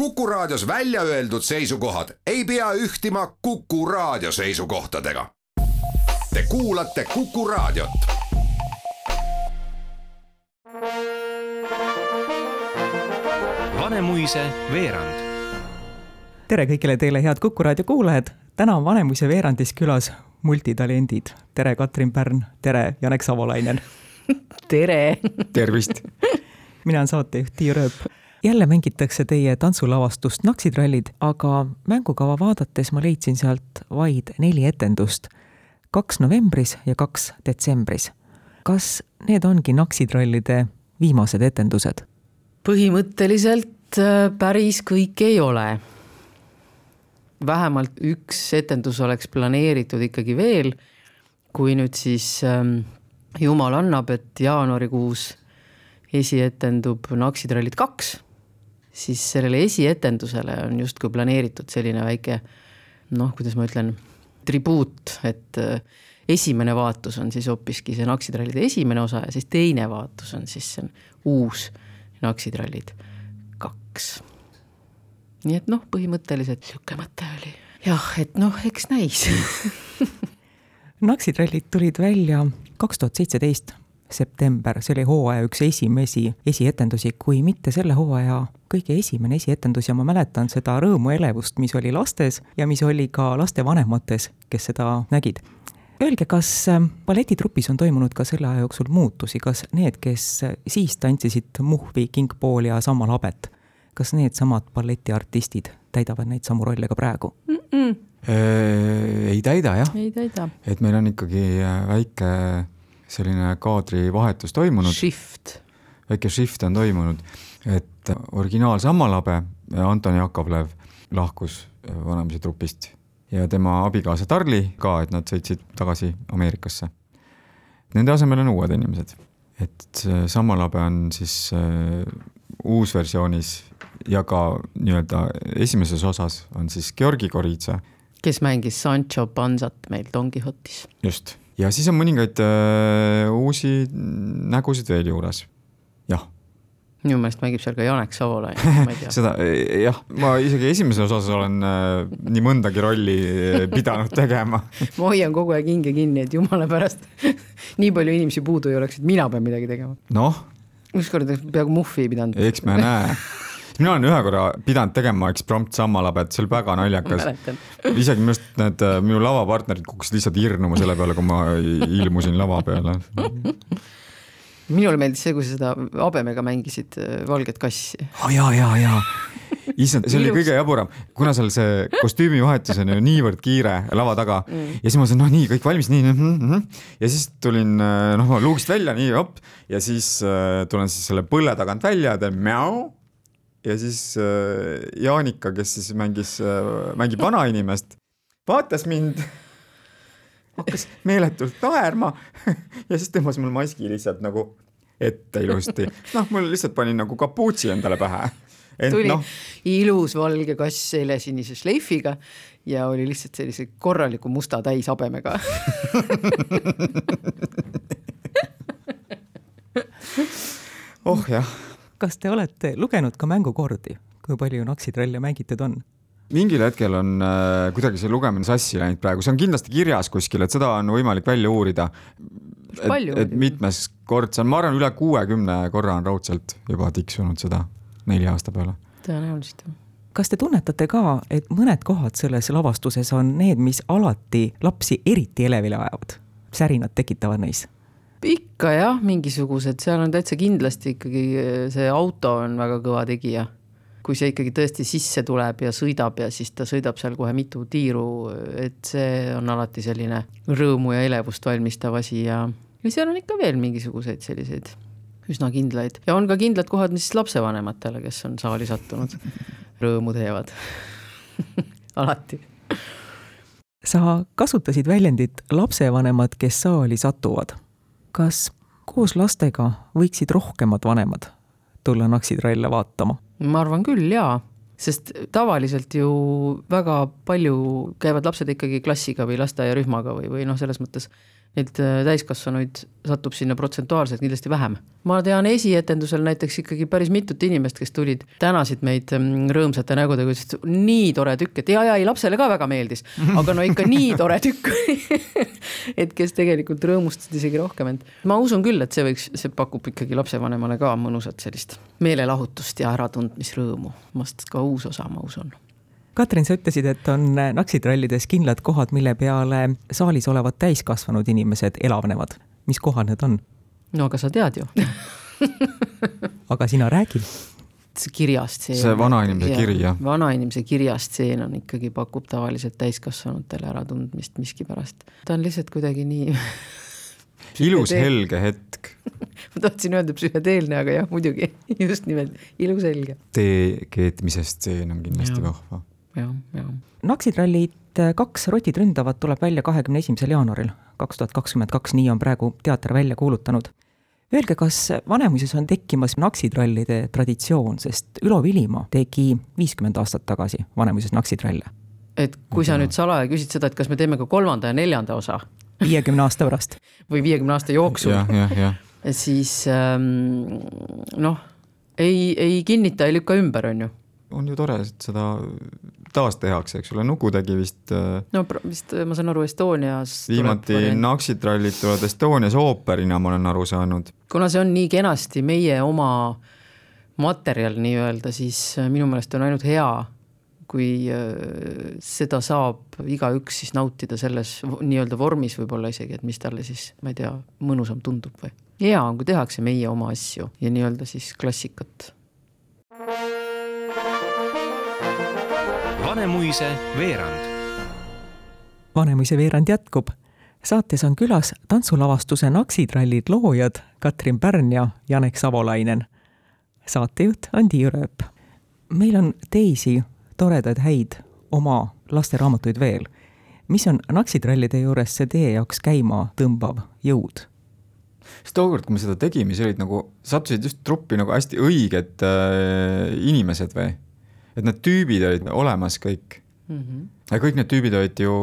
Kuku Raadios välja öeldud seisukohad ei pea ühtima Kuku Raadio seisukohtadega. Te kuulate Kuku Raadiot. Vanemuise veerand. tere kõigile teile, head Kuku raadio kuulajad. täna on Vanemuise veerandis külas multitalendid. tere, Katrin Pärn, tere, Janek Savolainen. tere! tervist! mina olen saatejuht Tiia Rööp. Jälle mängitakse teie tantsulavastust Naksitrallid, aga mängukava vaadates ma leidsin sealt vaid neli etendust. kaks novembris ja kaks detsembris. kas need ongi Naksitrallide viimased etendused? põhimõtteliselt äh, päris kõik ei ole. vähemalt üks etendus oleks planeeritud ikkagi veel, kui nüüd siis ähm, jumal annab, et jaanuarikuus esietendub Naksitrallid kaks, siis sellele esietendusele on justkui planeeritud selline väike noh, kuidas ma ütlen, tribuut, et äh, esimene vaatus on siis hoopiski see Naksitrallide esimene osa ja siis teine vaatus on siis see uus Naksitrallid kaks. nii et noh, põhimõtteliselt niisugune mõte oli. jah, et noh, eks näis Naksitrallid tulid välja kaks tuhat seitseteist september, see oli hooaja üks esimesi esietendusi, kui mitte selle hooaja kõige esimene esietendus ja ma mäletan seda rõõmu, elevust, mis oli lastes ja mis oli ka lastevanemates, kes seda nägid. Öelge, kas ähm, balletitrupis on toimunud ka selle aja jooksul muutusi, kas need, kes siis tantsisid Muhvi, Kingpool ja Samma Labet, kas needsamad balletiartistid täidavad neid samu rolle ka praegu mm? -mm. ei täida jah. ei täida. et meil on ikkagi äh, väike selline kaadrivahetus toimunud. Shift. väike shift on toimunud, et originaal Sammalabe, Anton Jakovlev lahkus Vanemuise trupist ja tema abikaasa Tarli ka, et nad sõitsid tagasi Ameerikasse. Nende asemel on uued inimesed, et Sammalabe on siis äh, uusversioonis ja ka nii-öelda esimeses osas on siis Georgi Goritsa. kes mängis Sancho Pansat meil Don Quixotis. just, ja siis on mõningaid äh, uusi nägusid veel juures, jah minu meelest mängib seal ka Janek Savolain, ma ei tea seda jah, ma isegi esimeses osas olen äh, nii mõndagi rolli äh, pidanud tegema ma hoian kogu aeg hinge kinni, et jumala pärast nii palju inimesi puudu ei oleks, et mina pean midagi tegema. noh. ükskord peaaegu muhvi ei pidanud. eks me näe mina olen ühe korra pidanud tegema eksprompt sammalabet, see oli väga naljakas. isegi minu arust need äh, minu lavapartnerid kukkusid lihtsalt hirnuma selle peale, kui ma ilmusin lava peale minule meeldis see, kui sa seda habemega mängisid äh, valget kassi oh,. ja, ja, ja issand, see oli kõige jaburam, kuna seal see kostüümivahetus on ju niivõrd kiire lava taga mm. ja siis ma mõtlesin, noh nii, kõik valmis, nii mm, -hmm. ja siis tulin äh, noh luugist välja, nii hopp ja siis äh, tulen siis selle põlle tagant välja, teen mjau. Ja siis äh, Jaanika, kes siis mängis äh,, mängib vanainimest, vaatas mind hakkas meeletult naerma ja siis tõmbas mul maski lihtsalt nagu ette ilusti. noh, mul lihtsalt panin nagu kapuutsi endale pähe. tuli no. ilus valge kass helesinise šleifiga ja oli lihtsalt sellise korraliku musta täishabemega oh jah. Kas te olete lugenud ka mängukordi, kui palju Naksitralle mängitud on? mingil hetkel on äh, kuidagi see lugemine sassi läinud praegu, see on kindlasti kirjas kuskil, et seda on võimalik välja uurida. et, et mitmes kord see on, ma arvan, üle kuuekümne korra on raudselt juba tiksunud seda nelja aasta peale. tõenäoliselt jah kas te tunnetate ka, et mõned kohad selles lavastuses on need, mis alati lapsi eriti elevile ajavad, särinad tekitavad neis? Ikka jah, mingisugused, seal on täitsa kindlasti ikkagi see auto on väga kõva tegija kui see ikkagi tõesti sisse tuleb ja sõidab ja siis ta sõidab seal kohe mitu tiiru, et see on alati selline rõõmu ja elevust valmistav asi ja, ja seal on ikka veel mingisuguseid selliseid üsna kindlaid ja on ka kindlad kohad, mis lapsevanematele, kes on saali sattunud, rõõmu teevad alati. sa kasutasid väljendit lapsevanemad, kes saali satuvad. Kas koos lastega võiksid rohkemad vanemad tulla Naksitralle vaatama? ma arvan küll jaa, sest tavaliselt ju väga palju käivad lapsed ikkagi klassiga või lasteaiarühmaga või, või noh, selles mõttes neid äh, täiskasvanuid satub sinna protsentuaalselt kindlasti vähem. ma tean esietendusel näiteks ikkagi päris mitut inimest, kes tulid, tänasid meid mm, rõõmsate nägudega, ütlesid nii tore tükk, et ja, ja ei lapsele ka väga meeldis, aga no ikka nii tore tükk et kes tegelikult rõõmustasid isegi rohkem, et ma usun küll, et see võiks, see pakub ikkagi lapsevanemale ka mõnusat sellist meelelahutust ja äratundmisrõõmu, vast ka uus osa, ma usun Katrin, sa ütlesid, et on naksitrallides kindlad kohad, mille peale saalis olevad täiskasvanud inimesed elavnevad. mis kohad need on? no aga sa tead ju aga sina räägi. see kirjastseen. see vanainimese kiri, jah. vanainimese kirjastseen on ikkagi, pakub tavaliselt täiskasvanutele äratundmist miskipärast. ta on lihtsalt kuidagi nii ilus helge hetk ma tahtsin öelda psühhedeelne, aga jah, muidugi, just nimelt, ilus helge. tee keetmise stseen on kindlasti vahva jah, jah. Naksitrallit äh, Kaks rotid ründavad tuleb välja kahekümne esimesel jaanuaril kaks tuhat kakskümmend kaks, nii on praegu teater välja kuulutanud. Öelge, kas Vanemuises on tekkimas naksitrallide traditsioon, sest Ülo Vilimaa tegi viiskümmend aastat tagasi Vanemuises naksitralle. et kui sa nüüd salaja küsid seda, et kas me teeme ka kolmanda ja neljanda osa viiekümne aasta pärast või viiekümne aasta jooksul ja, ja, ja. siis ähm, noh, ei, ei kinnita, ei lükka ümber, on ju on ju tore, et seda taas tehakse, eks ole, Nuku tegi vist. Äh, no vist ma saan aru, Estonias. viimati Naksitrallid tulevad Estonias ooperina, ma olen aru saanud. kuna see on nii kenasti meie oma materjal nii-öelda, siis äh, minu meelest on ainult hea, kui äh, seda saab igaüks siis nautida selles nii-öelda vormis võib-olla isegi, et mis talle siis, ma ei tea, mõnusam tundub või. hea on, kui tehakse meie oma asju ja nii-öelda siis klassikat Vanemuise veerand. Vanemuise veerand jätkub. saates on külas tantsulavastuse Naksitrallid loojad Katrin Pärn ja Janek Savolainen. saatejuht on Tiiu Rööp. meil on teisi toredaid häid oma lasteraamatuid veel. mis on Naksitrallide juures see teie jaoks käima tõmbav jõud? sest tookord, kui me seda tegime, siis olid nagu, sattusid just truppi nagu hästi õiged äh, inimesed või et need tüübid olid olemas kõik mm. -hmm. ja kõik need tüübid olid ju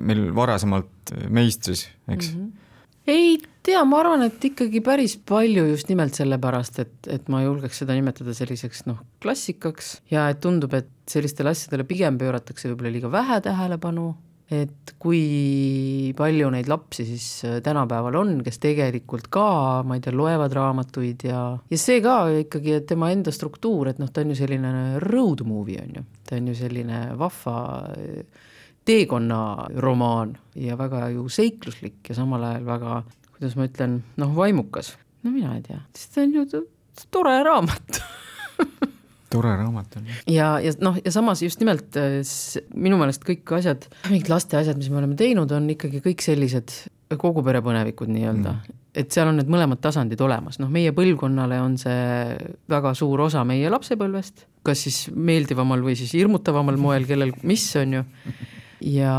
meil varasemalt meistris, eks mm. -hmm ei tea, ma arvan, et ikkagi päris palju just nimelt sellepärast, et, et ma julgeks seda nimetada selliseks noh, klassikaks ja et tundub, et sellistele asjadele pigem pööratakse võib-olla liiga vähe tähelepanu et kui palju neid lapsi siis äh, tänapäeval on, kes tegelikult ka, ma ei tea, loevad raamatuid ja, ja see ka ikkagi, et tema enda struktuur, et noh, ta on ju selline road movie on ju, ta on ju selline vahva äh, teekonnaromaan ja väga ju seikluslik ja samal ajal väga, kuidas ma ütlen, noh, vaimukas. no mina ei tea, sest ta on ju tore raamat tore raamat on. ja, ja noh, ja samas just nimelt äh, minu meelest kõik asjad, mingid laste asjad, mis me oleme teinud, on ikkagi kõik sellised kogu pere põnevikud nii-öelda mm. et seal on need mõlemad tasandid olemas, noh, meie põlvkonnale on see väga suur osa meie lapsepõlvest, kas siis meeldivamal või siis hirmutavamal moel, kellel mis, on ju ja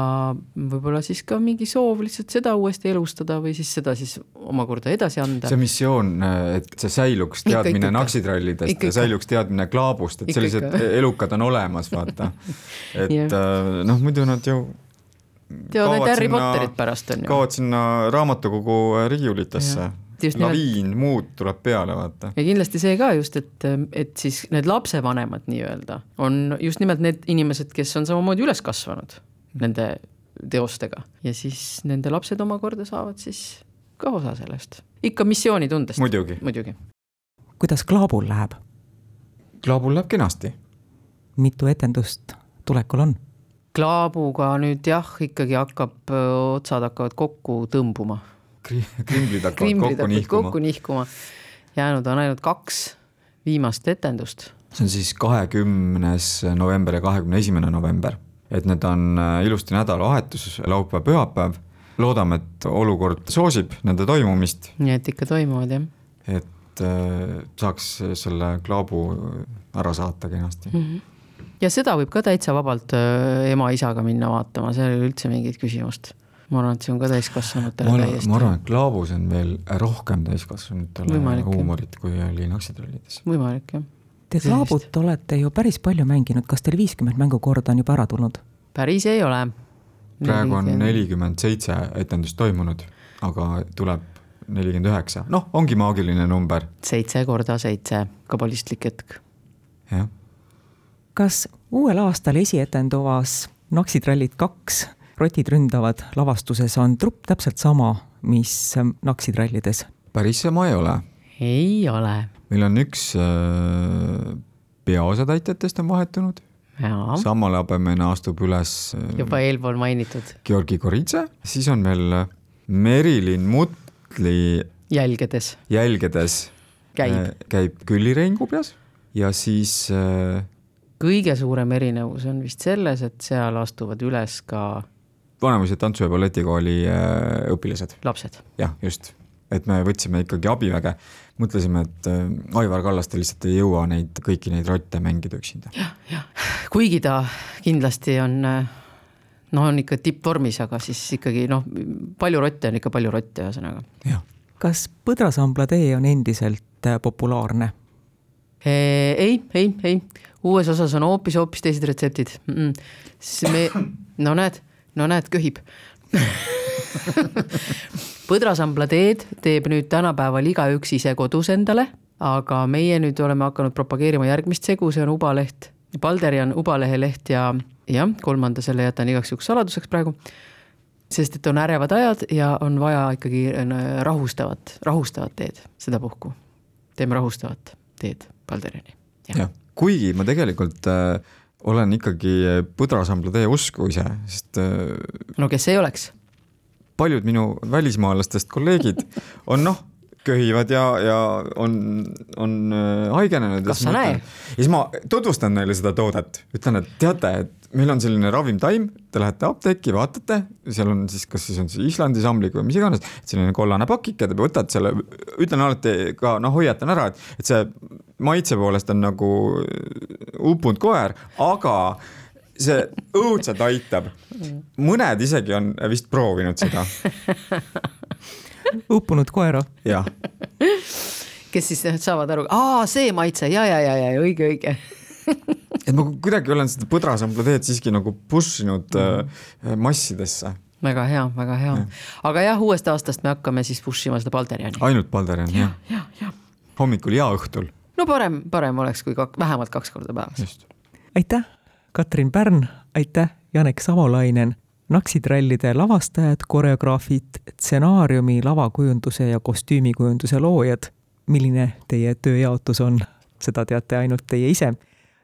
võib-olla siis ka mingi soov lihtsalt seda uuesti elustada või siis seda siis omakorda edasi anda. see missioon, et see säiluks teadmine naksitrallidest ja säiluks teadmine klaabust, et ikka, sellised ikka. elukad on olemas, vaata. et. Äh, noh, muidu nad ju teevad need Harry Potterit pärast on ju. kaovad sinna raamatukogu riiulitesse laviin nimelt... muud tuleb peale, vaata. ja kindlasti see ka just, et, et siis need lapsevanemad nii-öelda on just nimelt need inimesed, kes on samamoodi üles kasvanud nende teostega ja siis nende lapsed omakorda saavad siis ka osa sellest, ikka missioonitundest. muidugi, muidugi.. kuidas Klaabul läheb? Klaabul läheb kenasti. mitu etendust tulekul on? Klaabuga nüüd jah, ikkagi hakkab, otsad hakkavad kokku tõmbuma Kri. krimblid hakkavad kokku nihkuma. kokku nihkuma. jäänud on ainult kaks viimast etendust. see on siis kahekümnes november ja kahekümne esimene november et need on äh, ilusti nädalavahetus, laupäev, pühapäev. loodame, et olukord soosib nende toimumist. nii et ikka toimuvad, jah. et äh, saaks selle klaabu ära saata kenasti mm. -hmm ja seda võib ka täitsa vabalt äh, ema-isaga minna vaatama, seal ei ole üldse mingit küsimust. ma arvan, et see on ka täiskasvanutele täiesti. ma arvan, et Klaabus on veel rohkem täiskasvanutele huumorit, kui oli Naksitrollides. võimalik, jah Te Klaabut olete ju päris palju mänginud, kas teil viiskümmend mängukorda on juba ära tulnud? päris ei ole. praegu on nelikümmend seitse etendust toimunud. aga tuleb nelikümmend üheksa, noh, ongi maagiline number, seitse korda seitse, kabalistlik hetk. jah. kas uuel aastal esietenduvas Naksitrallid kaks rotid ründavad lavastuses on trupp täpselt sama, mis Naksitrallides? päris sama ei ole. Ei ole. meil on üks äh, peaosatäitjatest on vahetunud, jaa, samale habemene astub üles äh, juba eelpool mainitud. Georgi Goritse, siis on meil äh, Merilin Mutli jälgedes. Jälgedes. Käib. Äh, käib Külli Reingubjas ja siis äh, kõige suurem erinevus on vist selles, et seal astuvad üles ka Vanemuise tantsu- ja balletikooli äh, õpilased, lapsed. jah, just. Et me võtsime ikkagi abiväge, mõtlesime, et äh, Aivar Kallaste lihtsalt ei jõua neid, kõiki neid rotte mängida üksinda. kuigi ta kindlasti on noh, on ikka tippvormis, aga siis ikkagi noh, palju rotte on ikka palju rotte, ühesõnaga. jah, kas põdrasambla tee on endiselt äh, populaarne? ei, ei, ei, uues osas on hoopis-hoopis teised retseptid mm. -mm. siis me, no näed, no näed, köhib põdrasambla teed teeb nüüd tänapäeval igaüks ise kodus endale, aga meie nüüd oleme hakanud propageerima järgmist segu, see on ubaleht. Balderi on ubalehe leht ja jah, kolmanda selle jätan igaks juhuks saladuseks praegu. sest et on ärevad ajad ja on vaja ikkagi äh, rahustavat, rahustavat teed sedapuhku. teeme rahustavat teed Balderini. jah, kuigi ma tegelikult äh, olen ikkagi põdrasambla tee usku ise, sest äh, no kes ei oleks paljud minu välismaalastest kolleegid on noh, köhivad ja, ja on, on äh, haigenenud. Kas sa näe? ja siis ma tutvustan neile seda toodet, ütlen, et teate, et meil on selline ravimtaim, te lähete apteeki, vaatate, seal on siis, kas siis on see Islandi samlik või mis iganes, selline kollane pakike, te võtate selle, ütlen alati ka noh, hoiatan ära, et, et see maitse poolest on nagu uppunud koer, aga see õudselt aitab. mõned isegi on vist proovinud seda, uppunud koera? jah. kes siis saavad aru, aa, see maitse ja, ja, ja, ja õige, õige. et ma kuidagi olen seda põdrasambla teed siiski nagu push inud äh, massidesse. väga hea, väga hea. aga jah, uuest aastast me hakkame siis push ima seda Balderiani. ainult Balderian, jah jah, jah. hommikul ja õhtul. no parem, parem oleks, kui kak, vähemalt kaks korda päevas. just. aitäh, Katrin Pärn, aitäh, Janek Savolainen, Naksitrallide lavastajad, koreograafid, stsenaariumi, lavakujunduse ja kostüümikujunduse loojad. milline teie tööjaotus on, seda teate ainult teie ise.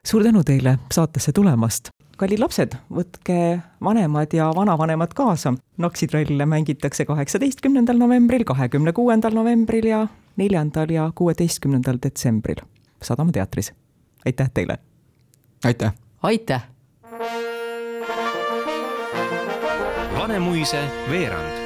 suur tänu teile saatesse tulemast. kallid lapsed, võtke vanemad ja vanavanemad kaasa. Naksitralle mängitakse kaheksateistkümnendal novembril, kahekümne kuuendal novembril ja neljandal ja kuueteistkümnendal detsembril Sadama teatris. aitäh teile! aitäh! Aitäh! Vanemuise veerand